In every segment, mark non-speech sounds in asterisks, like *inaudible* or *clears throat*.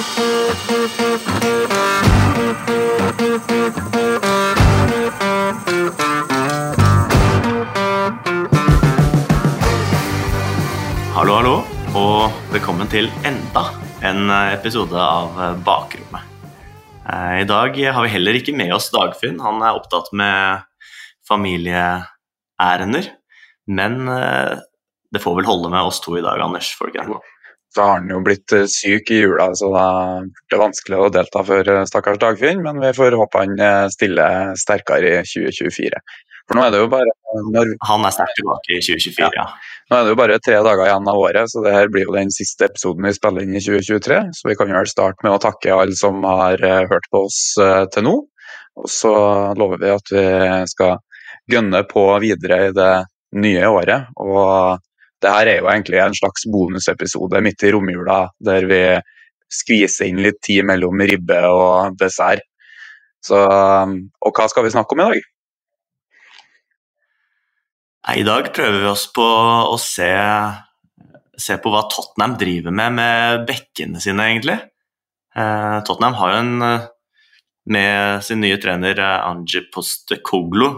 Hallo, hallo, og velkommen til enda en episode av Bakrommet. Eh, I dag har vi heller ikke med oss Dagfinn. Han er opptatt med familieærender. Men eh, det får vel holde med oss to i dag, Anders. får det ikke? Så har han jo blitt eh, syk i jula, så da blir det vanskelig å delta for eh, stakkars Dagfinn. Men vi får håpe han eh, stiller sterkere i 2024. For nå er det jo bare når, Han er sterkt tilbake i 2024, ja. nå er det jo bare tre dager igjen av året, så det her blir jo den siste episoden vi spiller inn i 2023. Så vi kan vel starte med å takke alle som har hørt på oss til nå. Og så lover vi at vi skal gønne på videre i det nye året. Og det her er jo egentlig en slags bonusepisode midt i romjula, der vi skviser inn litt tid mellom ribbe og dessert. Så, og hva skal vi snakke om i dag? I dag prøver vi oss på å se, se på hva Tottenham driver med med bekkene sine, egentlig. Eh, Tottenham har jo en eh, med sin nye trener eh, Anji Postekoglu,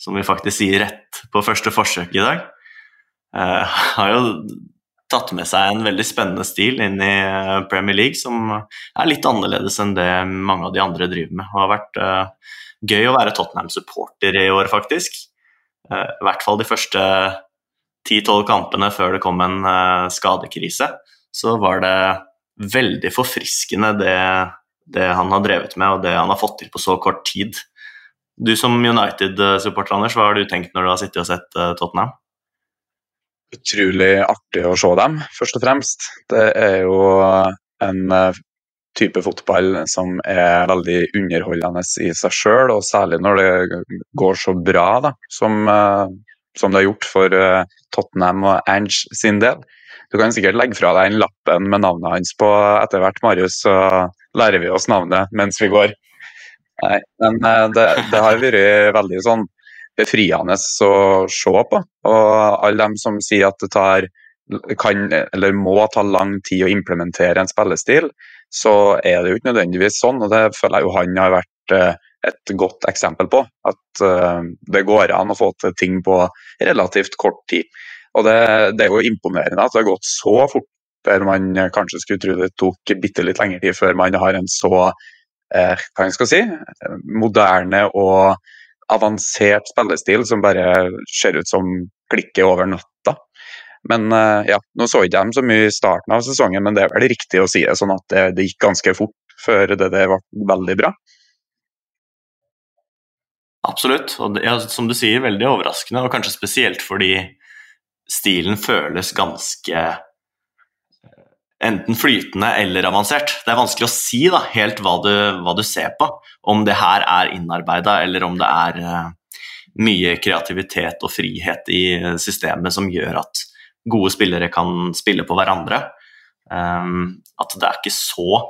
som vi faktisk sier rett på første forsøk i dag, *laughs* har jo tatt med seg en veldig spennende stil inn i eh, Premier League, som er litt annerledes enn det mange av de andre driver med. Det har vært eh, gøy å være Tottenham-supporter i år, faktisk. Eh, I hvert fall de første 10-12 kampene før det kom en eh, skadekrise, så var det veldig forfriskende det, det han har drevet med og det han har fått til på så kort tid. Du som United-supporter, Anders, hva har du tenkt når du har sittet og sett eh, Tottenham? Utrolig artig å se dem, først og fremst. Det er jo en eh, type fotball som er veldig underholdende i seg sjøl, og særlig når det går så bra da, som, eh, som det har gjort for eh, Tottenham og Ange sin del. Du kan sikkert legge fra deg den lappen med navnet hans på etter hvert, Marius, så lærer vi oss navnet mens vi går. Nei, men det, det har vært veldig sånn befriende å se på. Og alle dem som sier at det tar kan, eller må ta lang tid å implementere en spillestil, så er det jo ikke nødvendigvis sånn. Og det føler jeg jo han har vært eh, et godt eksempel på. At uh, det går an å få til ting på relativt kort tid. Og det, det er jo imponerende at det har gått så fort der man kanskje skulle tro det tok bitte litt lengre tid før man har en så eh, hva jeg si, moderne og avansert spillestil som bare ser ut som klikker over natta. Men eh, ja, nå så ikke de så mye i starten av sesongen, men det er vel riktig å si det sånn at det, det gikk ganske fort før det det ble veldig bra. Absolutt. Og det, ja, som du sier, veldig overraskende, og kanskje spesielt fordi stilen føles ganske enten flytende eller avansert. Det er vanskelig å si da, helt hva du, hva du ser på, om det her er innarbeida eller om det er uh, mye kreativitet og frihet i systemet som gjør at gode spillere kan spille på hverandre. Um, at det er ikke så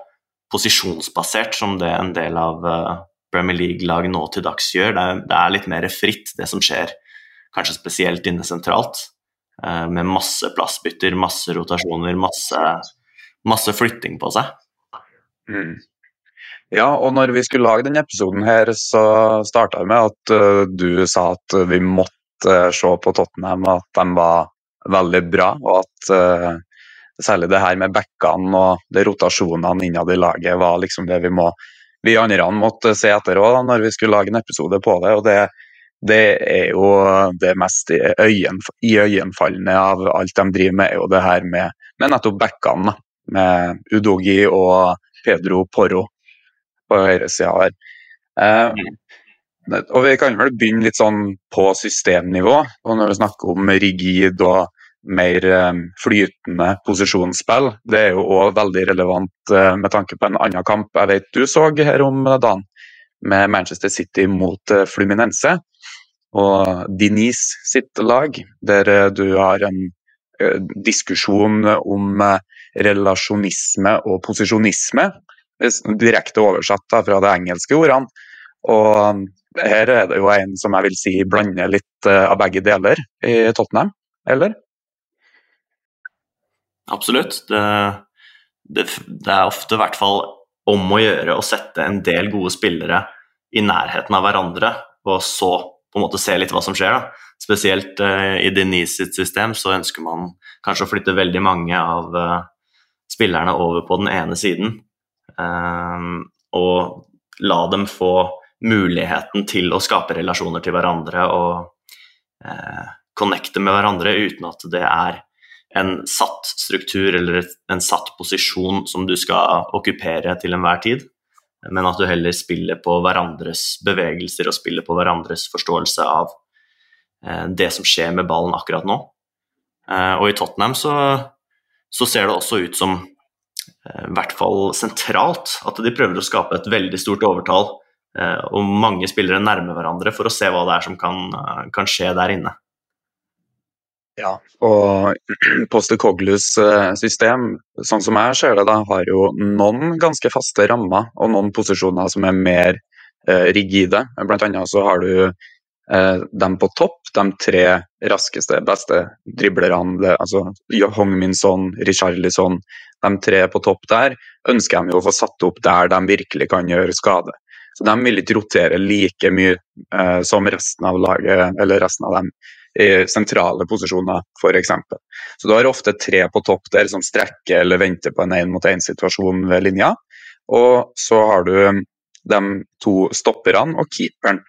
posisjonsbasert som det en del av uh, Premier League-lag nå til dags gjør. Det er, det er, litt mer fritt, det som skjer, kanskje spesielt inne sentralt. Uh, med masse plassbytter, masse rotasjoner, masse, masse flytting på seg. Mm. Ja, og når vi skulle lage denne episoden her, så starta vi med at uh, du sa at vi måtte se på Tottenham, at de var veldig bra. Og at uh, særlig det her med backene og de rotasjonene innad i laget var liksom det vi må vi andre måtte se etter òg når vi skulle lage en episode på det. og det, det er jo det mest iøynefallende av alt de driver med, er jo det her med, med nettopp backene. Med Udogi og Pedro Porro på høyresida her. Eh, og Vi kan vel begynne litt sånn på systemnivå. og Når vi snakker om rigid og mer eh, flytende posisjonsspill, det er jo òg veldig relevant eh, med tanke på en annen kamp jeg vet du så her om dagen, med Manchester City mot eh, Fluminense. Og Denise sitt lag, der du har en diskusjon om relasjonisme og posisjonisme, direkte oversatt fra de engelske ordene. Og her er det jo en som jeg vil si blander litt av begge deler i Tottenham, eller? Absolutt. Det, det, det er ofte i hvert fall om å gjøre å sette en del gode spillere i nærheten av hverandre, og så på en måte se litt hva som skjer. da. Spesielt uh, i Denise sitt system så ønsker man kanskje å flytte veldig mange av uh, spillerne over på den ene siden. Uh, og la dem få muligheten til å skape relasjoner til hverandre og connecte med hverandre uten at det er en satt struktur eller en satt posisjon som du skal okkupere til enhver tid, men at du heller spiller på hverandres bevegelser og spiller på hverandres forståelse av eh, det som skjer med ballen akkurat nå. Eh, og i Tottenham så, så ser det også ut som, eh, i hvert fall sentralt, at de prøver å skape et veldig stort overtall og mange spillere nærmer hverandre for å se hva det er som kan, kan skje der inne. Ja, og *clears throat* Poster Coglus system, sånn som jeg ser det, da, har jo noen ganske faste rammer og noen posisjoner som er mer eh, rigide. Blant annet så har du eh, dem på topp, de tre raskeste, beste driblerne. altså Hong-Min Son, Richarlison, de tre på topp der ønsker de jo å få satt opp der de virkelig kan gjøre skade. Så De vil ikke rotere like mye eh, som resten av laget, eller resten av dem i sentrale posisjoner, f.eks. Så du har ofte tre på topp der som strekker eller venter på en én-mot-én-situasjon ved linja. Og så har du de to stopperne og keeperen.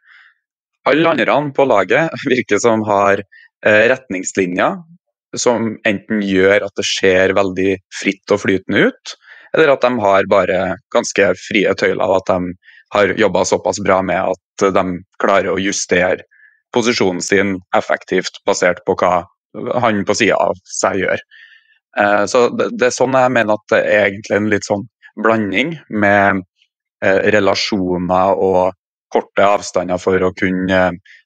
Alle andre på laget virker som har eh, retningslinjer som enten gjør at det ser veldig fritt og flytende ut, eller at de har bare ganske frie tøyler, og at de har jobba såpass bra med at de klarer å justere posisjonen sin effektivt basert på hva han på sida av seg gjør. Eh, så det, er sånn jeg mener at det er egentlig en litt sånn blanding med eh, relasjoner og korte avstander for å kunne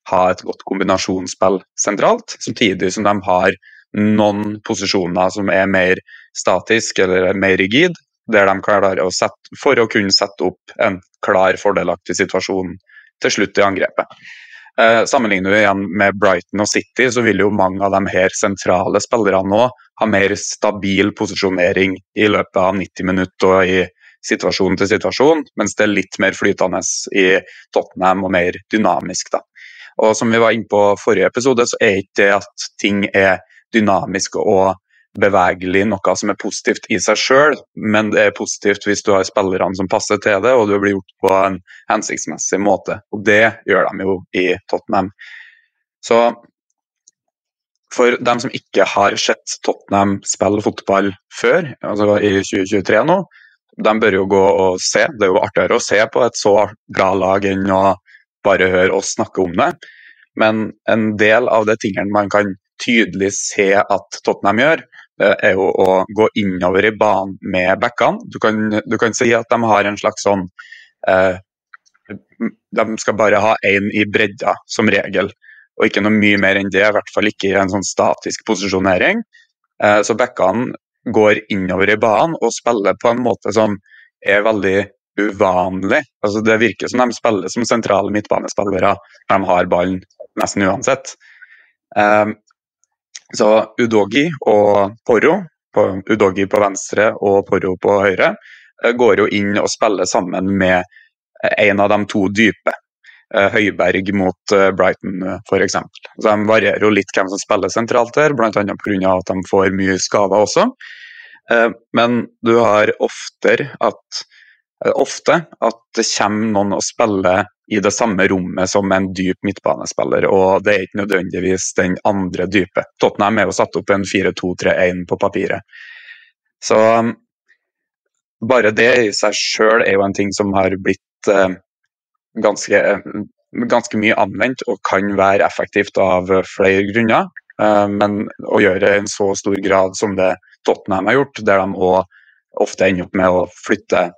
ha et godt kombinasjonsspill sentralt, samtidig som de har noen posisjoner som er mer statisk eller mer rigid, der de klarer å sette, for å kunne sette opp en klar, fordelaktig situasjon til slutt i angrepet. Eh, sammenligner vi igjen med Brighton og City, så vil jo mange av de her sentrale spillerne nå ha mer stabil posisjonering i løpet av 90 minutter og i situasjon til situasjon, mens det er litt mer flytende i Tottenham og mer dynamisk. da. Og Som vi var inne på forrige episode, så er ikke det at ting er dynamisk og bevegelig noe som er positivt i seg sjøl, men det er positivt hvis du har spillerne som passer til det, og du blir gjort på en hensiktsmessig måte. Og det gjør de jo i Tottenham. Så for dem som ikke har sett Tottenham spille fotball før, altså i 2023 nå, de bør jo gå og se. Det er jo artigere å se på et så bra lag enn å bare høre oss snakke om det. Men en del av de tingene man kan tydelig se at Tottenham gjør, er jo å gå innover i banen med backene. Du du kan si at de har en slags sånn eh, De skal bare ha én i bredda, som regel, og ikke noe mye mer enn det. I hvert fall ikke i en sånn statisk posisjonering. Eh, så backene går innover i banen og spiller på en måte som er veldig uvanlig. Altså, det virker som de spiller som sentrale midtbanespillere. De har ballen nesten uansett. Um, så Udogi og Porro, på Udogi på venstre og Porro på høyre, eh, går jo inn og spiller sammen med eh, en av de to dype. Eh, Høyberg mot Brighton f.eks. Så De varierer jo litt hvem som spiller sentralt der, bl.a. pga. at de får mye skader også. Men du har oftere at ofte at det kommer noen og spiller i det samme rommet som en dyp midtbanespiller, og det er ikke nødvendigvis den andre dype. Tottenham er jo satt opp en 4-2-3-1 på papiret. Så um, bare det i seg sjøl er jo en ting som har blitt uh, ganske, ganske, mye anvendt og kan være effektivt av flere grunner. Uh, men å gjøre det i en så stor grad som det Tottenham har gjort, der de òg ofte ender opp med å flytte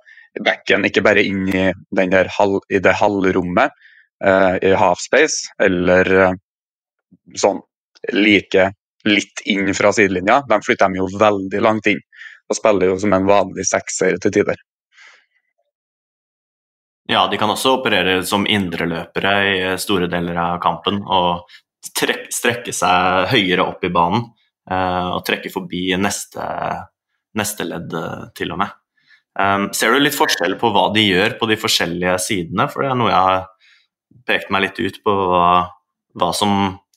bekken ikke bare inn i, hal, i det halvrommet uh, i halfspace, eller uh, sånn like litt inn fra sidelinja. De flytter dem jo veldig langt inn og spiller jo som en vanlig sekser til tider. Ja, de kan også operere som indreløpere i store deler av kampen og strekke seg høyere opp i banen uh, og trekke forbi neste neste ledd, til og med. Um, ser du litt forskjell på hva de gjør på de forskjellige sidene? For det er noe jeg har pekt meg litt ut på hva, hva som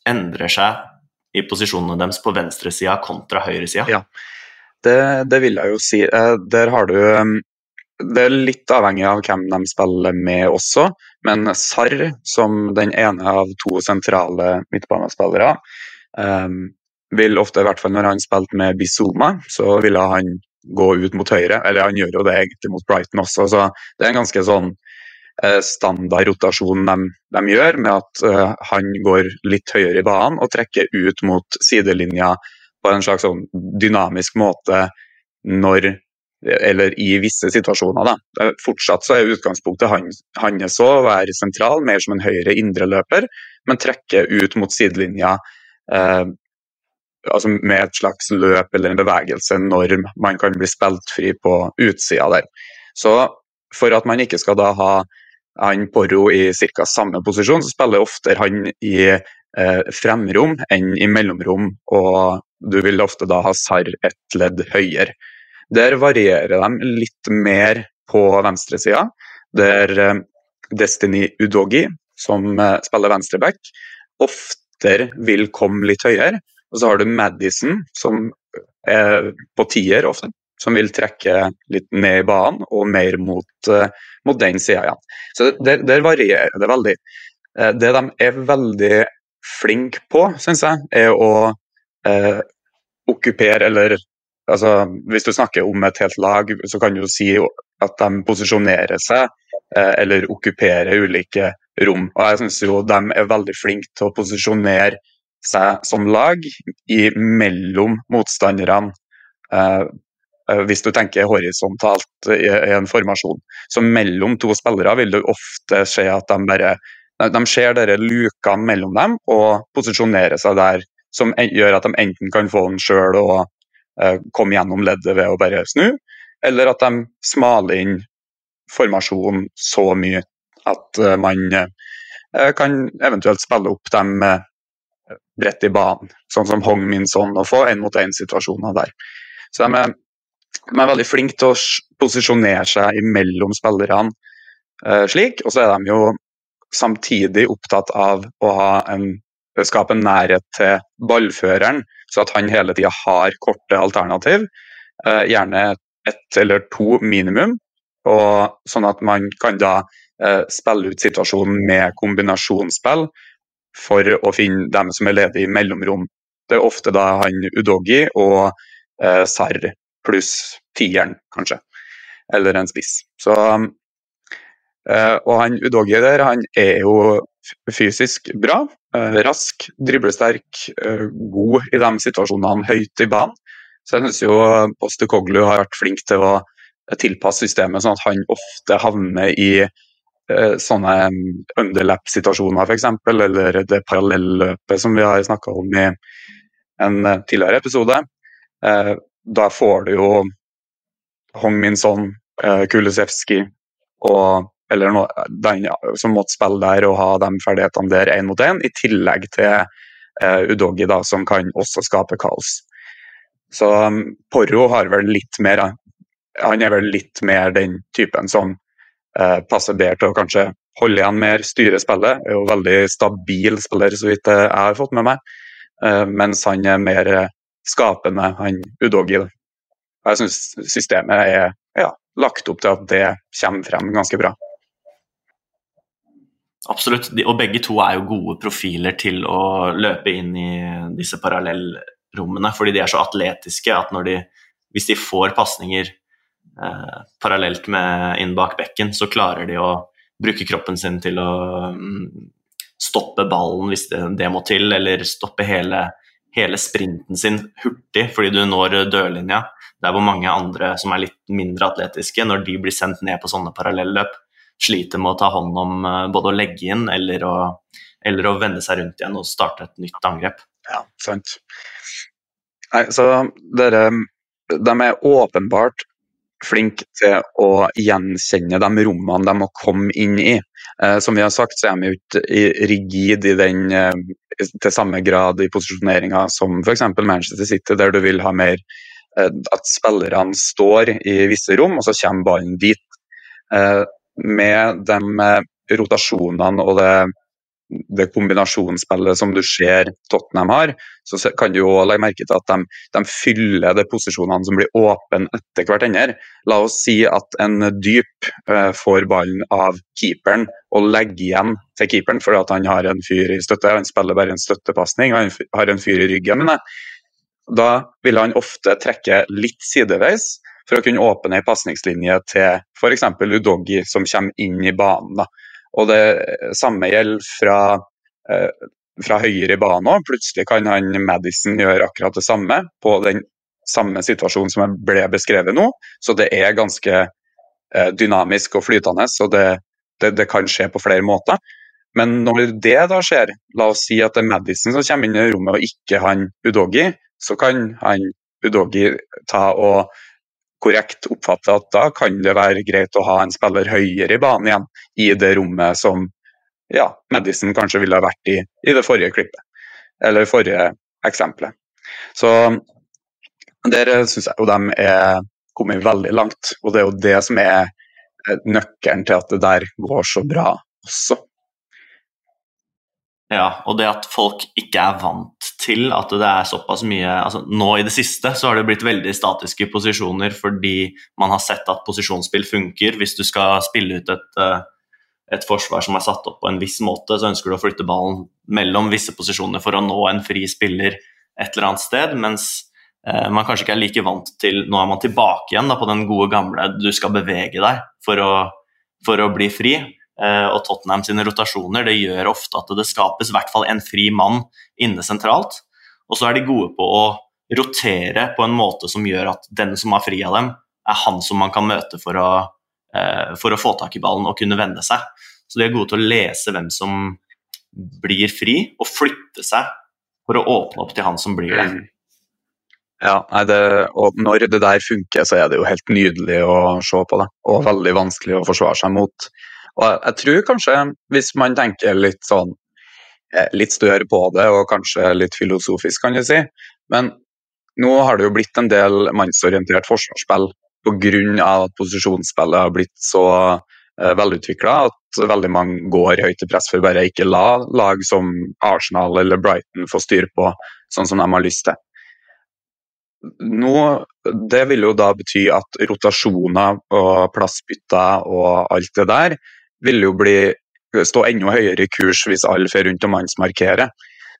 endrer seg i posisjonene deres på venstresida kontra høyresida. Ja, det, det, vil jeg jo si. Eh, der har du um, Det er litt avhengig av hvem de spiller med også, men Sarr, som den ene av to sentrale midtbanespillere, um, vil ofte, i hvert fall når han spilte med Bizuma, så ville han gå ut mot høyre. Eller han gjør jo det egentlig mot Brighton også, så det er en ganske sånn eh, standard rotasjon de, de, gjør, med at uh, han går litt høyere i banen og trekker ut mot sidelinja på en slags sånn dynamisk måte når eller i visse situasjoner. Da. Fortsatt så er utgangspunktet hans å være sentral, mer som en høyre indreløper, men trekke ut mot sidelinja eh, altså med et slags løp eller en bevegelse når man kan bli spilt fri på utsida der. Så for at man ikke skal da ha han Porro i ca. samme posisjon, så spiller oftere han i eh, fremrom enn i mellomrom, og du vil ofte da ha Sarr ett ledd høyere. Der varierer de litt mer på venstresida, der eh, Destiny Udogi, som eh, spiller venstreback, oftere vil komme litt høyere. Og så har du Madison, som er på tier ofte, som vil trekke litt ned i banen og mer mot, mot den sida igjen. Så der, der, varierer det veldig. Det de er veldig flinke på, syns jeg, er å eh, okkupere eller altså, Hvis du snakker om et helt lag, så kan du si at de posisjonerer seg eller okkuperer ulike rom. Og jeg syns jo de er veldig flinke til å posisjonere seg som lag i mellom motstanderne. Eh, eh, hvis du tenker horisontalt i, i, en formasjon. Så mellom to spillere vil du ofte se at de bare de ser dere lukene mellom dem og posisjonerer seg der, som gjør at de enten kan få den sjøl og eh, komme gjennom leddet ved å bare snu, eller at de smaler inn formasjonen så mye at uh, man uh, kan eventuelt spille opp dem bredt i banen, sånn som Hong Min Son, og få én-mot-én-situasjoner der. Så de er, de er, veldig flinke til å posisjonere seg imellom spillerne slik, og så er de jo samtidig opptatt av å ha en, skape en nærhet til ballføreren, så at han hele tida har korte alternativ. Uh, gjerne ett eller to minimum, og sånn at man kan da uh, spille ut situasjonen med kombinasjonsspill for å finne dem som er ledige i mellomrom. Det er ofte da han Udogi og eh, Sarr pluss tieren, kanskje. Eller en spiss. Så, eh, og han Udogi der, han er jo fysisk bra. Eh, rask, driblesterk, eh, god i de situasjonene høyt i banen. Så jeg syns jo Postekoglu har vært flink til å tilpasse systemet sånn at han ofte havner i Eh, sånne underlap-situasjoner f.eks., eller det parallelløpet som vi har snakka om i en eh, tidligere episode. Eh, da får du jo Hong Min Son, Kulisevskij og eller noe, den som måtte spille der og ha de ferdighetene der én mot én, i tillegg til uh, Udogi, da, som kan også skape kaos. Så um, Porro har vel litt mer Han er vel litt mer den typen som eh, passer bedre til å kanskje holde igjen mer, styre spillet. Er jo veldig stabil spiller, så vidt jeg har fått med meg. Eh, mens han er mer skapende, han Udogi. Jeg syns systemet er ja, lagt opp til at det kommer frem ganske bra. Absolutt, og begge to er jo gode profiler til å løpe inn i disse parallellrommene, fordi de er så atletiske at de, hvis de får pasninger Eh, parallelt med inn bak bekken, så klarer de å bruke kroppen sin til å mm, stoppe ballen hvis det, det må til, eller stoppe hele, hele, sprinten sin hurtig fordi du når dørlinja. Der hvor mange andre som er litt mindre atletiske, når de blir sendt ned på sånne parallelløp, sliter med å ta hånd om eh, både å legge inn eller å, eller å vende seg rundt igjen og starte et nytt angrep. Ja, sant. Nei, så dere de er åpenbart flinke til å gjenkjenne de rommene de må komme inn i. Eh, som vi har sagt, så er de jo ikke rigid i den, eh, til samme grad i posisjoneringa som f.eks. Manchester City, der du vil ha mer at spillerne står i visse rom, og så kommer ballen dit. Med de rotasjonene og det det kombinasjonsspillet som du ser Tottenham har, så kan du jo legge merke til at de, de fyller de posisjonene som blir åpne etter hverandre. La oss si at en dyp uh, får ballen av keeperen og legger igjen til keeperen fordi at han har en fyr i støtte. Han spiller bare en støttepasning, han har en fyr i ryggen. Men da vil han ofte trekke litt sideveis for å kunne åpne ei pasningslinje til f.eks. Udogi som kommer inn i banen. da og det samme gjelder fra, eh, fra høyre i banen òg. Plutselig kan han Madison gjøre akkurat det samme på den samme situasjonen som ble beskrevet nå. Så det er ganske eh, dynamisk og flytende, så det, det, det, kan skje på flere måter. Men når det da skjer, la oss si at det er Madison som kommer inn i rommet og ikke han Udogi, så kan han Udogi ta og korrekt oppfatte at da kan det være greit å ha en spiller høyere i banen igjen, i det rommet som ja, Madison kanskje ville ha vært i i det forrige klippet, eller forrige eksempelet. Så der syns jeg jo de er kommet veldig langt, og det er jo det som er nøkkelen til at det der går så bra også. Ja, og det at folk ikke er vant til at det er såpass mye altså Nå i det siste så har det blitt veldig statiske posisjoner fordi man har sett at posisjonsspill funker. Hvis du skal spille ut et, eh, et forsvar som er satt opp på en viss måte, så ønsker du å flytte ballen mellom visse posisjoner for å nå en fri spiller et eller annet sted, mens eh, man kanskje ikke er like vant til Nå er man tilbake igjen da, på den gode gamle du skal bevege deg for å, for å bli fri. Eh, og Tottenham sine rotasjoner det gjør ofte at det skapes i hvert fall en fri mann inne sentralt. Og så er de gode på å rotere på en måte som gjør at den som har fri av dem, er han som man kan møte for å, eh, for å få tak i ballen og kunne vende seg. Så de er gode til å lese hvem som blir fri, og flytte seg for å åpne opp til han som blir det. Mm. Ja, det, og Når det der funker, så er det jo helt nydelig å se på det. Og veldig vanskelig å forsvare seg mot. Og jeg tror kanskje, hvis man tenker litt sånn eh, litt større på det, og kanskje litt filosofisk, kan du si, men nå har det jo blitt en del mannsorientert forsvarsspill pga. at posisjonsspillet har blitt så eh, velutvikla at veldig mange går høyt i press for bare ikke la lag som Arsenal eller Brighton få styre på sånn som de har lyst til. Nå, det vil jo da bety at rotasjoner og plassbytter og alt det der vil jo bli, stå enda høyere i kurs hvis alle får rundt og mannsmarkerer.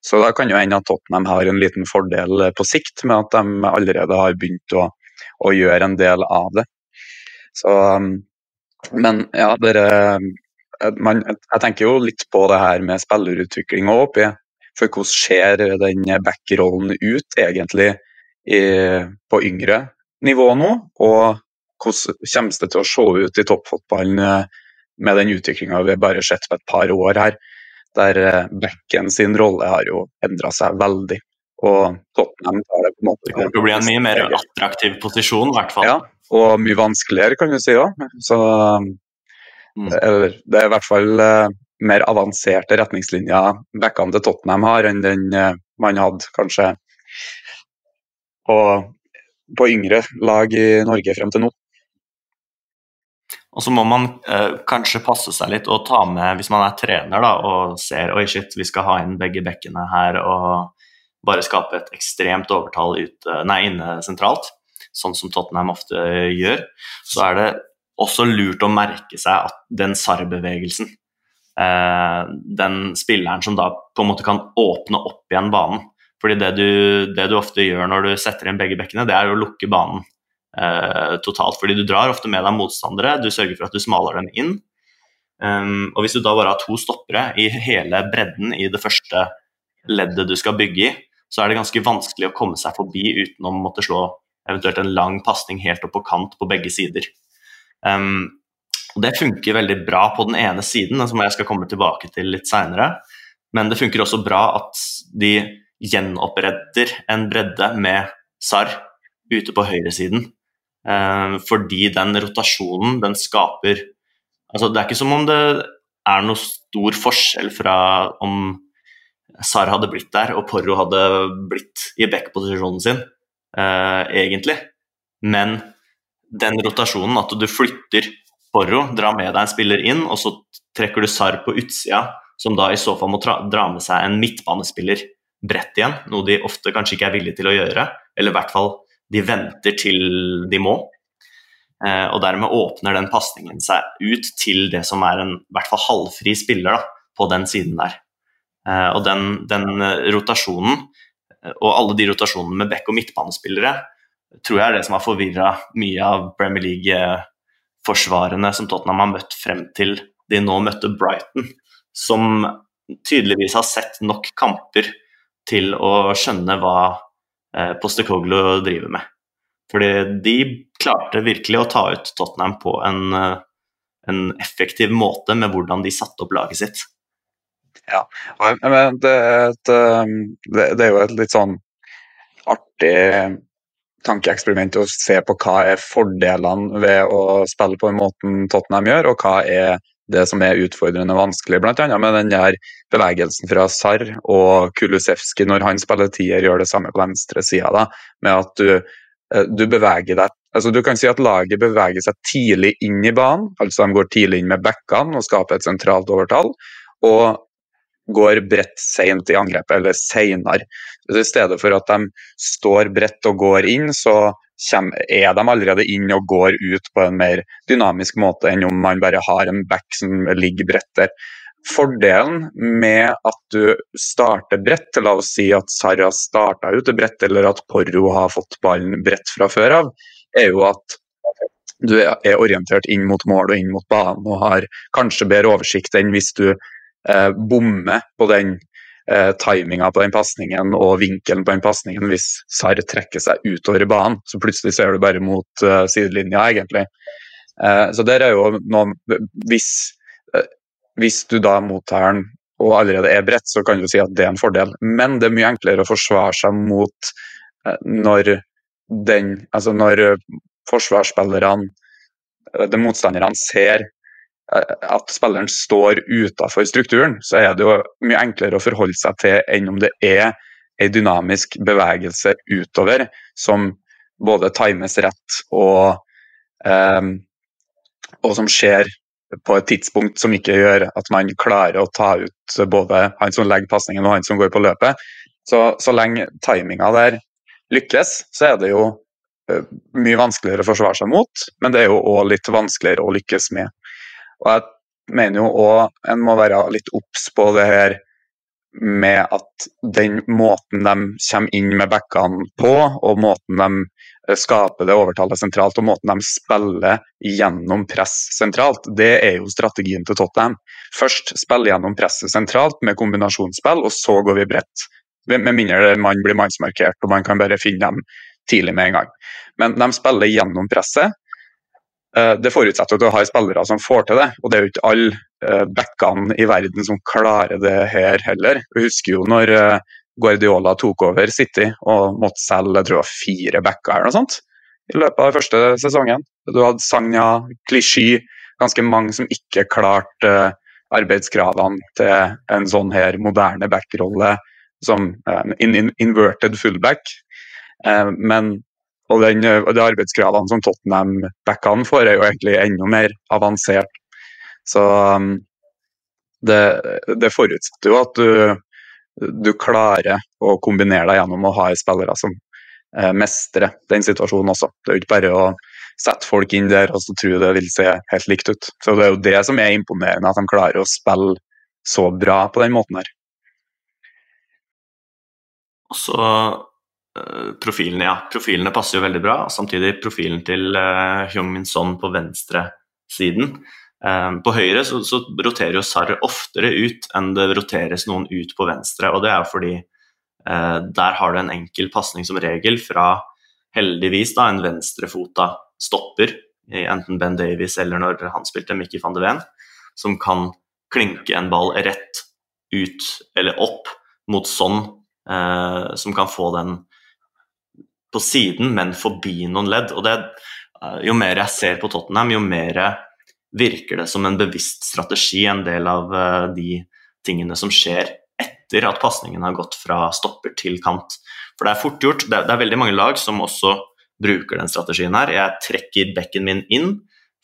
Så da kan jo hende at Tottenham har en liten fordel på sikt med at de allerede har begynt å, å gjøre en del av det. Så, men ja, dere man, Jeg tenker jo litt på det her med spillerutvikling òg oppi. For hvordan ser den backrollen ut egentlig i, på yngre nivå nå? Og hvordan kommer det til å se ut i toppfotballen med den utviklinga vi har bare sett på et par år her, der backen Becken sin rolle har jo endra seg veldig. Og Tottenham tar det på en måte Det kommer til å bli en mye mer attraktiv posisjon, i hvert fall. Ja, og mye vanskeligere, kan du si òg. Så mm. eller, det er i hvert fall uh, mer avanserte retningslinjer backene til Tottenham har, enn den man hadde kanskje på, på yngre lag i Norge frem til nå. Og så må man eh, kanskje passe seg litt og ta med, hvis man er trener da, og ser oi shit, vi skal ha inn begge bekkene her og bare skape et ekstremt overtall ute, nei, inne sentralt, sånn som Tottenham ofte gjør, så er det også lurt å merke seg at den SAR-bevegelsen, eh, den spilleren som da på en måte kan åpne opp igjen banen. Fordi det du, det du ofte gjør når du setter inn begge bekkene, det er å lukke banen eh, totalt. Fordi du drar ofte med deg motstandere, du sørger for at du smaler dem inn. Um, og hvis du da bare har to stoppere i hele bredden i det første leddet du skal bygge i, så er det ganske vanskelig å komme seg forbi uten å måtte slå eventuelt en lang pasning helt opp på kant på begge sider. Um, og Det funker veldig bra på den ene siden, som jeg skal komme tilbake til litt seinere. Men det funker også bra at de gjenoppretter en bredde med SAR ute på høyresiden. Eh, fordi den rotasjonen, den skaper altså Det er ikke som om det er noe stor forskjell fra om Sar hadde blitt der og Porro hadde blitt i back-posisjonen sin. eh, egentlig. Men den rotasjonen, at du flytter Porro, drar med deg en spiller inn, og så trekker du Sar på utsida, som da i så fall må dra med seg en midtbanespiller bredt igjen, noe de ofte kanskje ikke er villige til å gjøre, eller i hvert fall de venter til de må. Uh, og dermed åpner den pasningen seg ut til det som er en i hvert fall halvfri spiller da, på den siden der. Uh, og den, den rotasjonen og alle de rotasjonene med back- og midtbanespillere tror jeg er det som har forvirra mye av Premier League-forsvarene som Tottenham har møtt frem til de nå møtte Brighton, som tydeligvis har sett nok kamper til å skjønne hva eh, Postekoglu driver med. Fordi de klarte virkelig å ta ut Tottenham på en, eh, en effektiv måte med hvordan de satte opp laget sitt. Ja, men det er, et, um, det er jo et litt sånn artig tankeeksperiment å se på hva er fordelene ved å spille på den måten Tottenham gjør, og hva er det som er utfordrende og vanskelig, bl.a. med den der bevegelsen fra Sarr og Kulusevski når han spiller gjør det samme på venstre sida, med at du, eh, du, beveger deg altså Du kan si at laget beveger seg tidlig inn i banen, altså de går tidlig inn med backene og skaper et sentralt overtall. Og går bredt seint i angrepet, eller seinere. I stedet for at de står bredt og går inn, så er de allerede inn og går ut på en mer dynamisk måte enn om man bare har en back som ligger bredt der. Fordelen med at du starter bredt, la oss si at Sarra starta ute bredt, eller at Porro har fått ballen bredt fra før av, er jo at du er orientert inn mot mål og inn mot banen og har kanskje bedre oversikt enn hvis du eh, bommer på den eh, timinga på den pasningen og vinkelen på den pasningen hvis Sarr trekker seg utover banen. Så plutselig ser du bare mot eh, sidelinja, egentlig. Eh, så der er jo noe hvis, eh, hvis du da mottar den og allerede er bredt, så kan du si at det er en fordel. Men det er mye enklere å forsvare seg mot eh, når den Altså når forsvarsspillerne, de motstanderne, ser at spilleren står utafor strukturen, så er det jo mye enklere å forholde seg til enn om det er en dynamisk bevegelse utover som både times rett og, um, og som skjer på et tidspunkt som ikke gjør at man klarer å ta ut både han som legger pasningen og han som går på løpet. Så, så lenge timinga der lykkes, så er det jo uh, mye vanskeligere å forsvare seg mot, men det er jo òg litt vanskeligere å lykkes med. Og jeg mener jo òg en må være litt obs på det her med at den måten de kommer inn med backene på, og måten de eh, skaper det overtallet sentralt, og måten de spiller gjennom press sentralt, det er jo strategien til Tottenham. Først spille gjennom presset sentralt med kombinasjonsspill, og så går vi bredt. Med mindre man blir mannsmarkert og man kan bare finne dem tidlig med en gang. Men de spiller gjennom presset, det forutsetter at du har spillere som får til det, og det er jo ikke alle eh, backene i verden som klarer det her heller. Vi husker jo når eh, Guardiola tok over City og måtte selge jeg tror, fire backer eller noe sånt i løpet av første sesongen. Du hadde Sanja, Klisjy, ganske mange som ikke klarte arbeidskravene til en sånn her moderne backrolle som en inverted fullback. Men og, den, de arbeidskravene som Tottenham-backene får, er jo egentlig enda mer avansert. Så um, det, det forutsetter jo at du, du, klarer å kombinere deg gjennom å ha spillere som eh, mestrer den situasjonen også. Det er jo ikke bare å sette folk inn der og så tro det vil se helt likt ut. Så Det er jo det som er imponerende, at de klarer å spille så bra på den måten her. Og så Eh, profilene, ja. Profilene passer jo veldig bra. Samtidig profilen til uh, Hyung Min Son på venstresiden. Um, på høyre så, så, roterer jo Sarr oftere ut enn det roteres noen ut på venstre. og Det er jo fordi uh, der har du en enkel pasning som regel fra heldigvis da en venstrefota stopper, enten Ben Davies eller når han spilte Mickey van de Ven, som kan klinke en ball rett ut eller opp mot sånn, uh, som kan få den på siden, men forbi noen ledd. Og det, eh, jo mer jeg ser på Tottenham, jo mer virker det som en bevisst strategi, en del av eh, de tingene som skjer etter at pasningen har gått fra stopper til kant. For det er fort gjort. Det det er veldig mange lag som også bruker den strategien her. Jeg trekker bekken min inn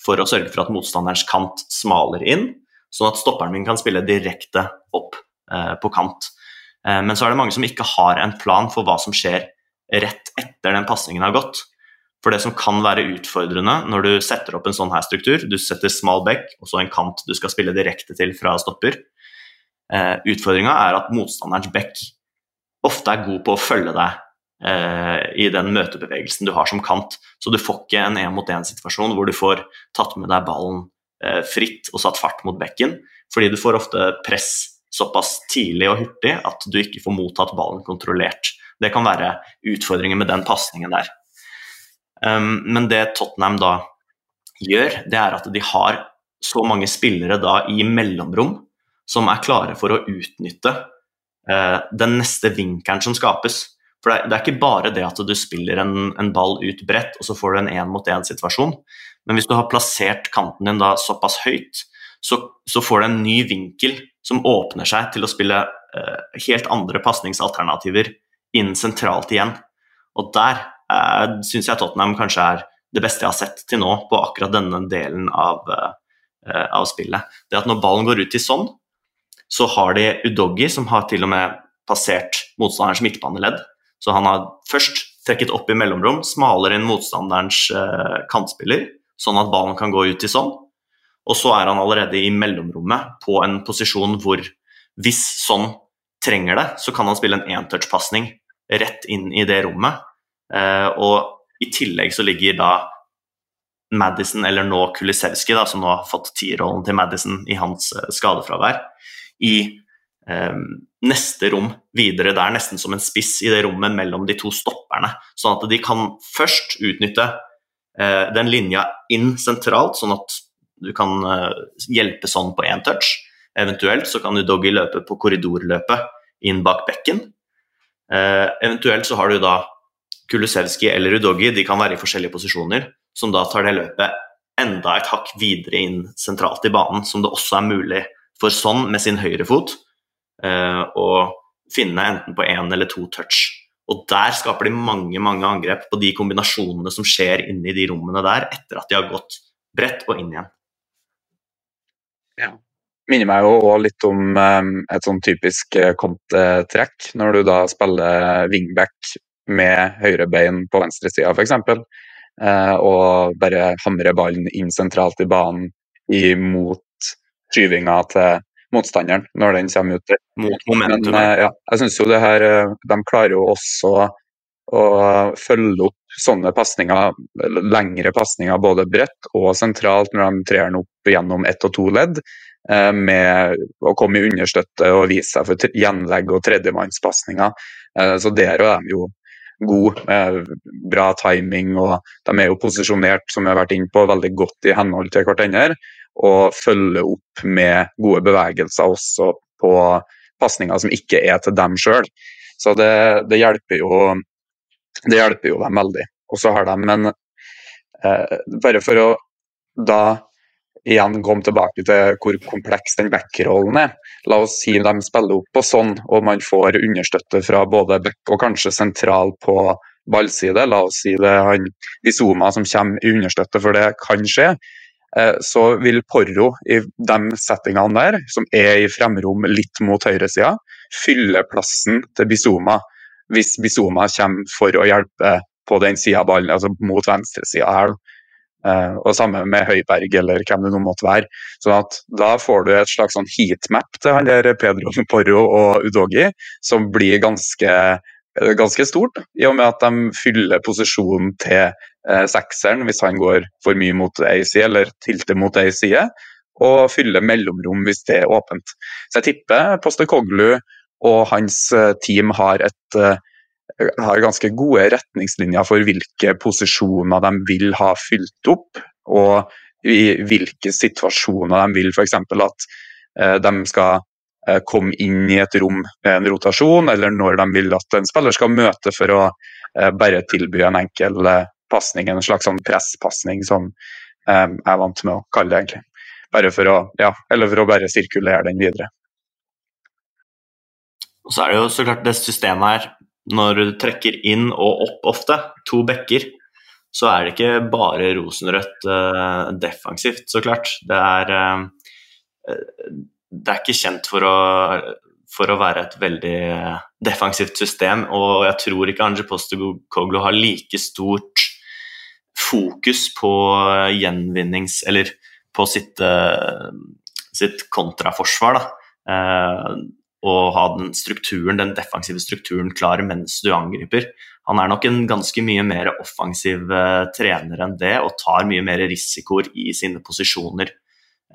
for å sørge for at motstanderens kant smaler inn, sånn at stopperen min kan spille direkte opp eh, på kant. Eh, men så er det mange som ikke har en plan for hva som skjer rett etter den pasningen har gått. For det som kan være utfordrende når du setter opp en sånn her struktur, du setter smal bekk og så en kant du skal spille direkte til fra stopper. Eh, Utfordringa er at motstanderens bekk ofte er god på å følge deg eh, i den møtebevegelsen du har som kant. Så du får ikke en én-mot-én-situasjon hvor du får tatt med deg ballen eh, fritt og satt fart mot bekken, fordi du får ofte press såpass tidlig og hurtig at du ikke får mottatt ballen kontrollert. Det kan være utfordringer med den pasningen der. Um, men det Tottenham da gjør, det er at de har så mange spillere da i mellomrom som er klare for å utnytte uh, den neste vinkelen som skapes. For det, det, er ikke bare det at du spiller en, en ball ut bredt, og så får du en én-mot-én-situasjon. Men hvis du har plassert kanten din da såpass høyt, så, så, får du en ny vinkel som åpner seg til å spille uh, helt andre pasningsalternativer inn sentralt igjen. Og der eh, syns jeg Tottenham kanskje er det beste jeg har sett til nå på akkurat denne delen av, eh, av spillet. Det at når ballen går ut til sånn, så har de Udoggi, som har til og med passert motstanderens midtbaneledd. Så han har først trekket opp i mellomrom, smalere inn motstanderens eh, kantspiller, sånn at ballen kan gå ut til sånn. Og så er han allerede i mellomrommet på en posisjon hvor hvis sånn trenger det, så kan han spille en entouch-pasning rett inn i det rommet. Uh, og i tillegg så ligger da Madison, eller nå Kulisevskij, som nå har fått tierrollen til Madison i hans uh, skadefravær, i uh, neste rom videre der, nesten som en spiss i det rommet mellom de to stopperne. Sånn at de kan først utnytte den linja inn sentralt, sånn at du kan hjelpe sånn på én touch. Eventuelt så kan du doggy løpe på korridorløpet inn bak bekken. Eh, eventuelt så har du da Kulusevski eller Udogi, de kan være i forskjellige posisjoner, som da tar det løpet enda et hakk videre inn sentralt i banen, som det også er mulig for sånn med sin høyre fot eh, å finne enten på én eller to touch. Og der skaper de mange mange angrep på de kombinasjonene som skjer inni de rommene der, etter at de har gått bredt og inn igjen. Ja minner meg jo òg litt om um, et sånn typisk uh, kontetrekk, når du da spiller wingback med høyrebein på venstresida f.eks. Uh, og bare hamrer ballen inn sentralt i banen imot skyvinga til motstanderen når den kommer ut. Mot momentum. Men, uh, ja, jeg synes jo det her De klarer jo også å følge opp sånne pasninger, lengre pasninger både bredt og sentralt når de trer den opp gjennom ett og to ledd. Eh, med å komme i understøtte og vise seg for gjenlegg og tredjemannspasninger. Eh, så der er de jo gode, bra timing, og de er jo posisjonert som vi har vært inne på, veldig godt i henhold til hverandre. Og følger opp med gode bevegelser også på pasninger som ikke er til dem sjøl. Så det, det, hjelper jo, det hjelper jo dem veldig. Og så har de en eh, Bare for å da igjen komme tilbake til hvor kompleks den backrollen er. La oss si de spiller opp på sånn, og man får understøtte fra både back og kanskje sentral på ballside. La oss si det han Izoma som kommer i understøtte, for det kan skje. Eh, så vil Porro i de settingene der, som er i fremrom litt mot høyresida, fylle plassen til Bizoma hvis Bizoma kommer for å hjelpe på den sida av ballen, altså mot venstresida her. Uh, og samme med Høiberg eller hvem det nå måtte være. Så at da får du et slags sånn heatmap til han der Pedro Porro og Udogi, som blir ganske, eh, ganske stort, i og med at de fyller posisjonen til uh, sekseren hvis han går for mye mot ei side eller tilter mot ei side, og fyller mellomrom hvis det er åpent. Så jeg tipper Poster Koglu og hans team har et har ganske gode retningslinjer for hvilke posisjoner de vil ha fylt opp, og i hvilke situasjoner de vil f.eks. at eh, de skal eh, komme inn i et rom med en rotasjon, eller når de vil at en spiller skal møte for å eh, bare tilby en enkel pasning, en slags sånn presspasning som jeg er vant med å kalle det, egentlig. Bare for å, ja, eller for å bare sirkulere den videre. Og så er det jo så klart det systemet her når du trekker inn og opp ofte, to bekker, så er det ikke bare rosenrødt uh, defensivt, så klart. Det er, uh, det er ikke kjent for å, for å, være et veldig defensivt system, og jeg tror ikke Anje Postekoglu har like stort fokus på gjenvinnings... Eller på sitt, uh, sitt kontraforsvar, da. Og ha den strukturen, den defensive strukturen klar mens du angriper han er nok en ganske mye mer offensiv uh, trener enn det, og tar mye mer risikoer i sine posisjoner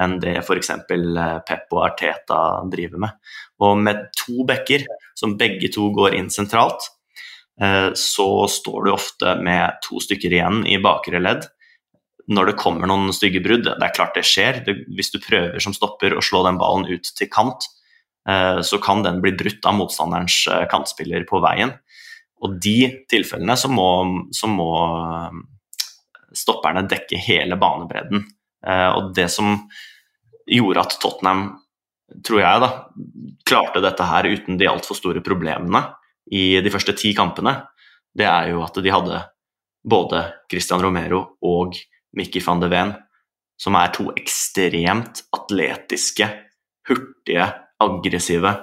enn det f.eks. Eh, Pep og Arteta driver med. Og med to backer, som begge to går inn sentralt, uh, så står du ofte med to stykker igjen i bakre ledd. Når det kommer noen stygge brudd, det er klart det skjer. Hvis du prøver som stopper å slå den ballen ut til kant, så kan den bli brutt av motstanderens kantspiller på veien. Og de tilfellene så må, så må um, stopperne dekke hele banebredden. Eh, og det som gjorde at Tottenham, tror jeg, da, klarte dette her uten de altfor store problemene i de første ti kampene, det er jo at de hadde både Christian Romero og Mikki van de Ven, som er to ekstremt atletiske, hurtige, aggressive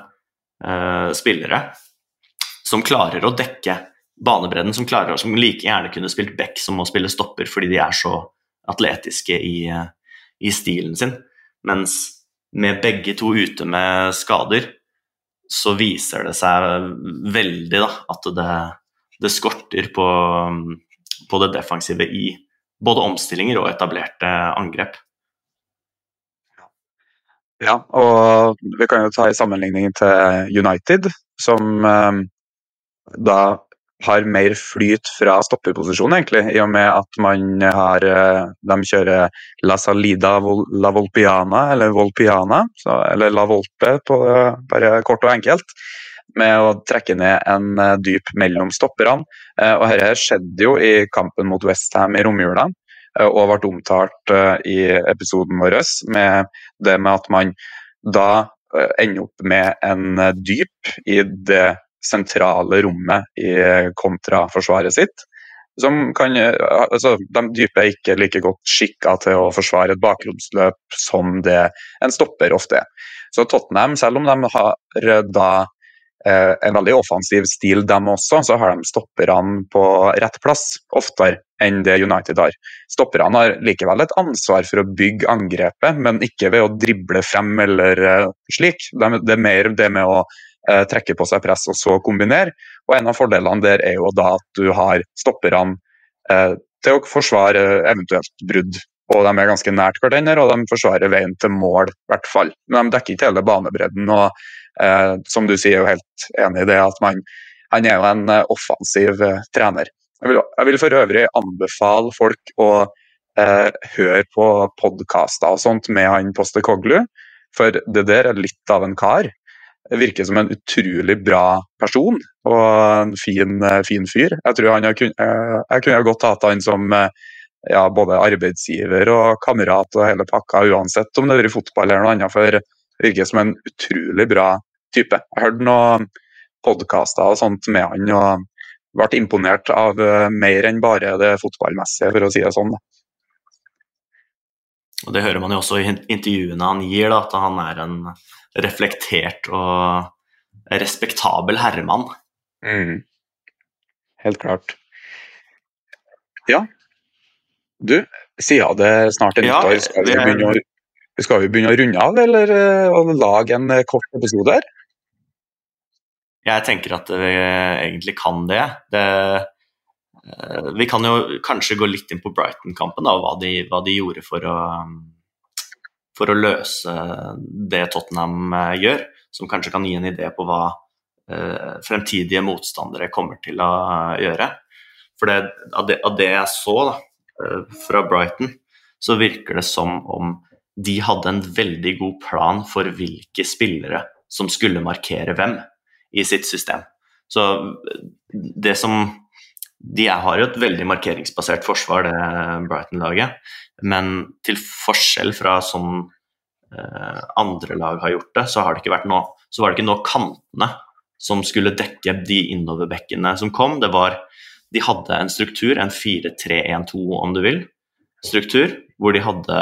uh, spillere som klarer å dekke banebredden, som, klarer, som like gjerne kunne spilt back som å spille stopper fordi de er så atletiske i, i stilen sin. Mens med begge to ute med skader, så viser det seg veldig da, at det, det skorter på, på, det defensive i både omstillinger og etablerte angrep. Ja, og vi kan jo ta i sammenligning til United, som da har mer flyt fra stopperposisjon, egentlig, i og med at man har eh, De kjører La Salida La Volpiana, eller Volpiana, så, eller La Volpe, på, bare kort og enkelt. Med å trekke ned en eh, dyp mellom stopperne. Eh, og Dette skjedde jo i kampen mot Westham i romjula, og ble omtalt i episoden vår med det med at man da ender opp med en dyp i det sentrale rommet i kontraforsvaret sitt. Som kan, altså, de dype er ikke like godt skikka til å forsvare et bakromsløp som det en stopper ofte er. Så Tottenham, selv om de har da eh, en veldig offensiv stil, dem også, så har de stopperne på rett plass oftere enn det United har. Stopperne har likevel et ansvar for å bygge angrepet, men ikke ved å drible frem eller eh, slik. Det er mer det med å eh, trekke på seg press og så kombinere. Og En av fordelene der er jo da at du har stopperne eh, til å forsvare eventuelt brudd. Og De er ganske nært hverandre, og de forsvarer veien til mål, i hvert fall. Men de dekker ikke hele banebredden. og eh, Som du sier, er jo helt enig i det at man, han er jo en offensiv trener. Jeg vil, jeg vil, for øvrig anbefale folk å eh, høre på podkaster og sånt med han Poste Koglu, for det der er litt av en kar virker som en utrolig bra person og en fin, eh, fin fyr. Jeg tror han kunne, eh, jeg kunne godt hatt han som eh, ja, både arbeidsgiver og kamerat og hele pakka, uansett om det har vært fotball eller noe annet. For det virker som en utrolig bra type. Jeg hørte noen podkaster og sånt med han og ble imponert av mer enn bare det fotballmessige, for å si det sånn. Og Det hører man jo også i intervjuene han gir, da, at han er en reflektert og respektabel herremann. Mm. Helt klart. Ja. Du, siden det snart er nyttår, ja, skal, vi begynne å, skal vi begynne å runde av, eller å eh, lage en eh, kort episode her? Jeg tenker at vi egentlig kan det. det eh, vi kan jo kanskje gå litt inn på Brighton-kampen, og hva, hva, de gjorde for å for å løse det Tottenham eh, gjør, som kanskje kan gi en idé på hva eh, fremtidige motstandere kommer til å gjøre. For det, av, det, av, det, jeg så da, fra Brighton, så virker det som om de hadde en veldig god plan for hvilke spillere som skulle markere hvem i sitt system. Så det som De har jo et veldig markeringsbasert forsvar, det Brighton-laget. Men til forskjell fra sånn andre lag har gjort det, så, har det ikke vært noe, så var det ikke nå kantene som skulle dekke de innoverbekkene som kom. Det var, de hadde en struktur, en 4-3-1-2 om du vil, struktur, hvor de hadde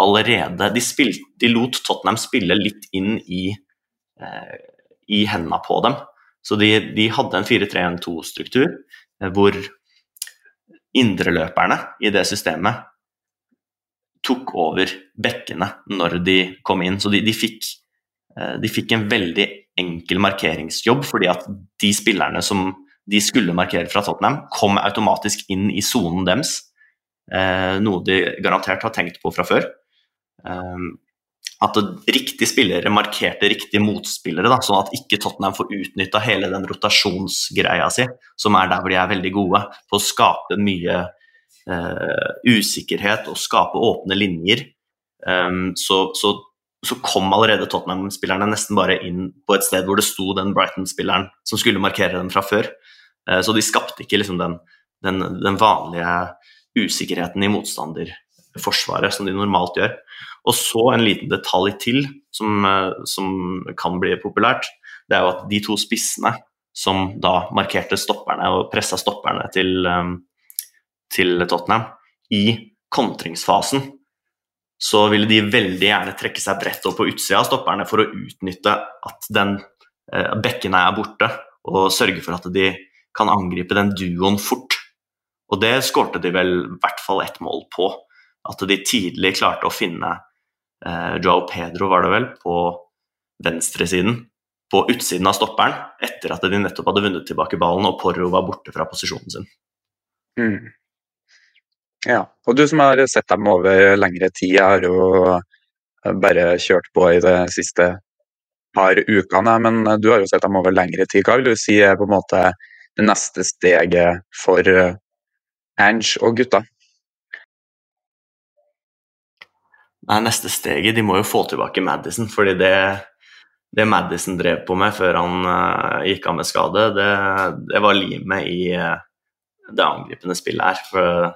allerede de, spilte, de lot Tottenham spille litt inn i, eh, i hendene på dem. Så de, de hadde en 4-3-1-2-struktur eh, hvor indreløperne i det systemet tok over bekkene når de kom inn. Så de, de, fikk, eh, de, fikk, en veldig enkel markeringsjobb, fordi at de spillerne som de skulle markere fra Tottenham, kom automatisk inn i sonen deres. Eh, noe de garantert har tenkt på fra før. At riktige spillere markerte riktige motspillere, da, sånn at ikke Tottenham får utnytta hele den rotasjonsgreia si, som er der hvor de er veldig gode, på å skape mye eh, usikkerhet og skape åpne linjer. Um, så, så, så, kom allerede Tottenham-spillerne nesten bare inn på et sted hvor det sto den Brighton-spilleren som skulle markere dem fra før. Uh, så de skapte ikke liksom den, den, den vanlige usikkerheten i motstanderforsvaret som de normalt gjør. Og så en liten detalj til som, uh, som kan bli populært. Det er jo at de to spissene som da markerte stopperne og pressa stopperne til, um, til Tottenham. I kontringsfasen så ville de veldig gjerne trekke seg bredt opp på utsida av stopperne for å utnytte at den eh, bekkene er borte, og sørge for at de kan angripe den duoen fort. Og det skårte de vel i hvert fall ett mål på. At de tidlig klarte å finne eh, Joao Pedro, var det vel, på venstresiden, på utsiden av stopperen, etter at de nettopp hadde vunnet tilbake ballen og Porro var borte fra posisjonen sin. Mm. Ja, og du som har sett dem over lengre tid, har jo bare kjørt på i de siste par ukene, men du har jo sett dem over lengre tid. Hva vil du si er på en måte det neste steget for Ange og gutta? Nei, neste steget De må jo få tilbake Madison, fordi det, det Madison drev på med før han uh, gikk av med skade, det, det var limet i uh, det angripende spillet her. For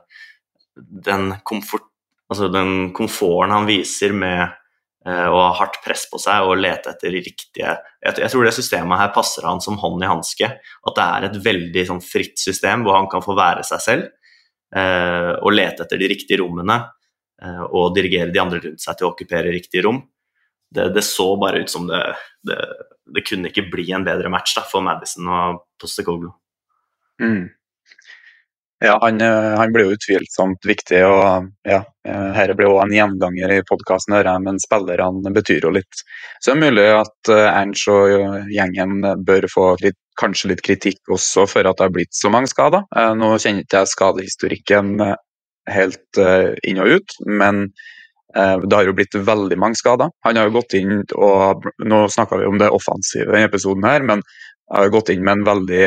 den, komfort, altså den komforten han viser med uh, å ha hardt press på seg og lete etter riktige jeg, jeg, tror det systemet her passer han som hånd i hanske. At det er et veldig sånn, fritt system hvor han kan få være seg selv eh, og lete etter de riktige rommene eh, og dirigere de andre rundt seg til å okkupere riktige rom. Det, det så bare ut som det, det, det, kunne ikke bli en bedre match da, for Madison og Postecoglou. Mm. Ja, han, eh, han blir jo utvilsomt viktig. og ja, Dette blir også en gjenganger i podkasten, men spillerne betyr jo litt. Så det er mulig at eh, Ernst og gjengen bør få kanskje litt kritikk også for at det har blitt så mange skader. Eh, nå kjenner ikke jeg skadehistorikken helt inn og ut, men det har jo blitt veldig mange skader. Han har jo gått inn og Nå snakka vi om det offensive i episoden her, men han har gått inn med en veldig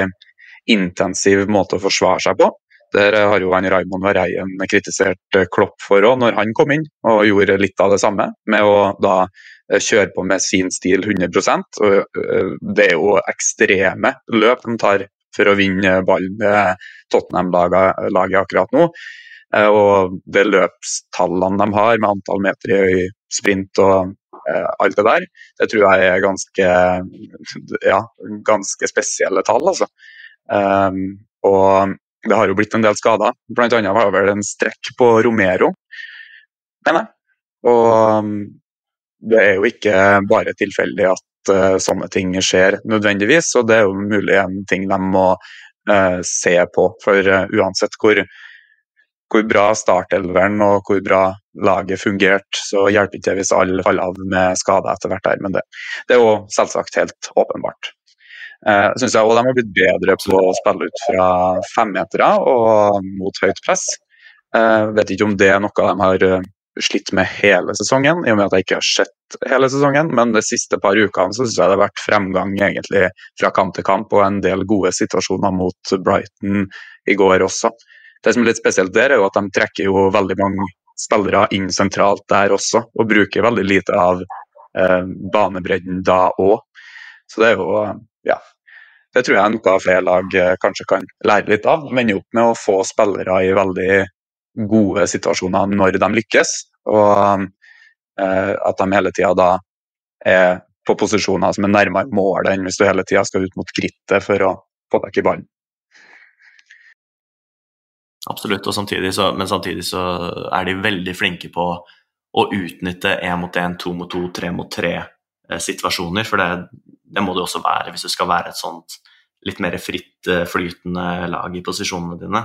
intensiv måte å forsvare seg på. Der har jo han Raymond Vareien kritisert eh, Klopp for òg, når han kom inn og gjorde litt av det samme. Med å da eh, kjøre på med sin stil 100 og eh, Det er jo ekstreme løp de tar for å vinne ballen med Tottenham-laget akkurat nå. Og det løpstallene de har med antall meter i sprint og alt det der, det tror jeg er ganske, ja, ganske spesielle tall. altså. Um, og det har jo blitt en del skader. Blant annet var det vel en strekk på Romero, mener jeg. Og um, det er jo ikke bare tilfeldig at uh, sånne ting skjer nødvendigvis, og det er jo mulig en ting de må uh, se på. For uh, uansett hvor, hvor bra startelveren og hvor bra laget fungerte, så hjelper ikke det hvis alle faller av med skader etter hvert der. Men det, det er jo selvsagt helt åpenbart. Jeg uh, syns òg de har blitt bedre på å spille ut fra femmetere og mot høyt press. Jeg uh, vet ikke om det er noe de har uh, slitt med hele sesongen, i og med at jeg ikke har sett hele sesongen. Men de siste par ukene så syns jeg det har vært fremgang egentlig fra kamp til kamp og en del gode situasjoner mot Brighton i går også. Det som er litt spesielt der, er jo at de trekker jo veldig mange spillere inn sentralt der også, og bruker veldig lite av eh, banebredden da òg. Så det er jo ja, det tror jeg noe flere lag eh, kanskje kan lære litt av. Vende opp med å få spillere i veldig gode situasjoner når de lykkes. Og eh, at de hele tida da er på posisjoner som er nærmere målet enn hvis du hele tida skal ut mot krittet for å få tak i ballen. Absolutt, samtidig så, men samtidig så er de veldig flinke på å utnytte én mot én, to mot to, tre mot tre-situasjoner. For det, det, må det også være hvis du skal være et sånt litt mer fritt eh, flytende lag i posisjonene dine.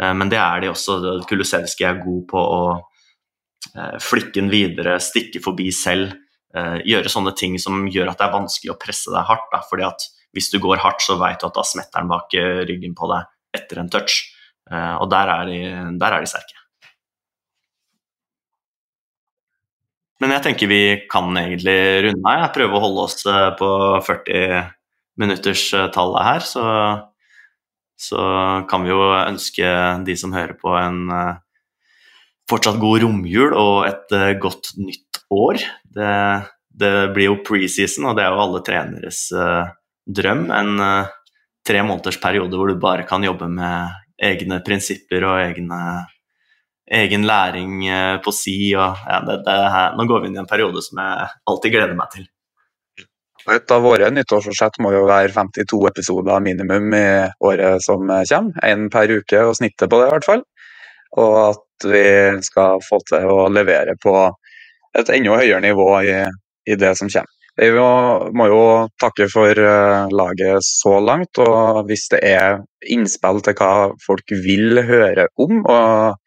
Eh, men det er de også. Kulusevski er god på å eh, flikke den videre, stikke forbi selv. Gjøre sånne ting som gjør at det er vanskelig å presse deg hardt. Da. fordi at hvis du går hardt, så vet du at da smetter den bak ryggen på deg etter en touch. Og der er de, der er de sterke. Men jeg tenker vi kan egentlig runde av. Jeg prøver å holde oss på 40 minutterstallet her, så, så, kan vi jo ønske de som hører på, en fortsatt god romjul og et godt nytt år. Det, det, blir jo preseason, og det er jo alle treneres drøm. En tre måneders periode hvor du bare kan jobbe med egne prinsipper og egne, egen læring på si. Og, ja, det, det nå går vi inn i en periode som jeg alltid gleder meg til. Et av våre nyttårsforsett må jo være 52 episoder minimum i året som kommer. Én per uke og snittet på det, i hvert fall. Og at vi skal få til å levere på et enda høyere nivå i, i det som kommer. Vi må, jo takke for uh, laget så langt, og hvis det er innspill til hva folk vil høre om, og,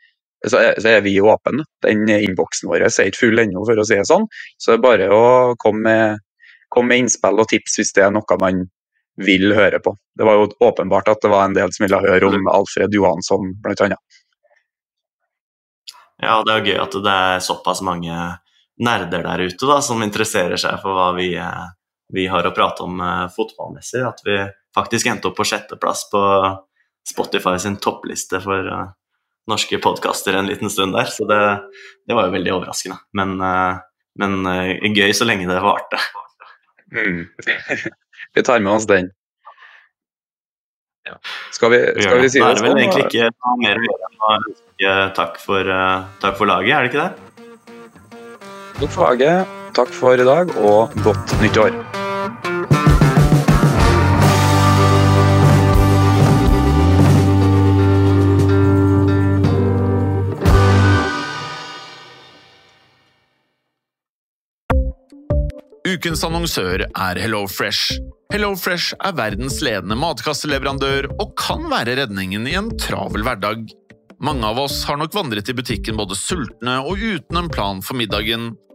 så, er, så er vi åpne. Den innboksen vår er ikke full ennå, for å si det sånn. Så det er bare å komme med Kom med innspill og tips hvis det er noe man vil høre på. Det var jo åpenbart at det var en del som ville høre om Alfred Johansson, bl.a. Ja, det er gøy at det er såpass mange nerder der ute da, som interesserer seg for hva vi, vi har å prate om uh, fotballmessig. At vi faktisk endte opp på sjetteplass på Spotify sin toppliste for uh, norske podkaster en liten stund der. Så det, det var jo veldig overraskende. Men, men gøy så lenge det varte. Mm. *laughs* vi tar med oss den. Ja. Skal vi, skal vi si det sånn? Det er vel egentlig ikke noe mer å gjøre enn å ønske takk for laget, er det ikke det? For laget, takk for i dag, og godt nyttår. Ukens annonsør er HelloFresh. HelloFresh er verdens ledende matkasseleverandør og kan være redningen i en travel hverdag. Mange av oss har nok vandret i butikken både sultne og uten en plan for middagen,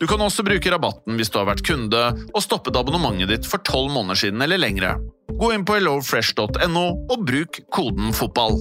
Du kan også bruke rabatten hvis du har vært kunde og stoppet abonnementet ditt for tolv måneder siden eller lengre. Gå inn på hellofresh.no og bruk koden FOTBALL.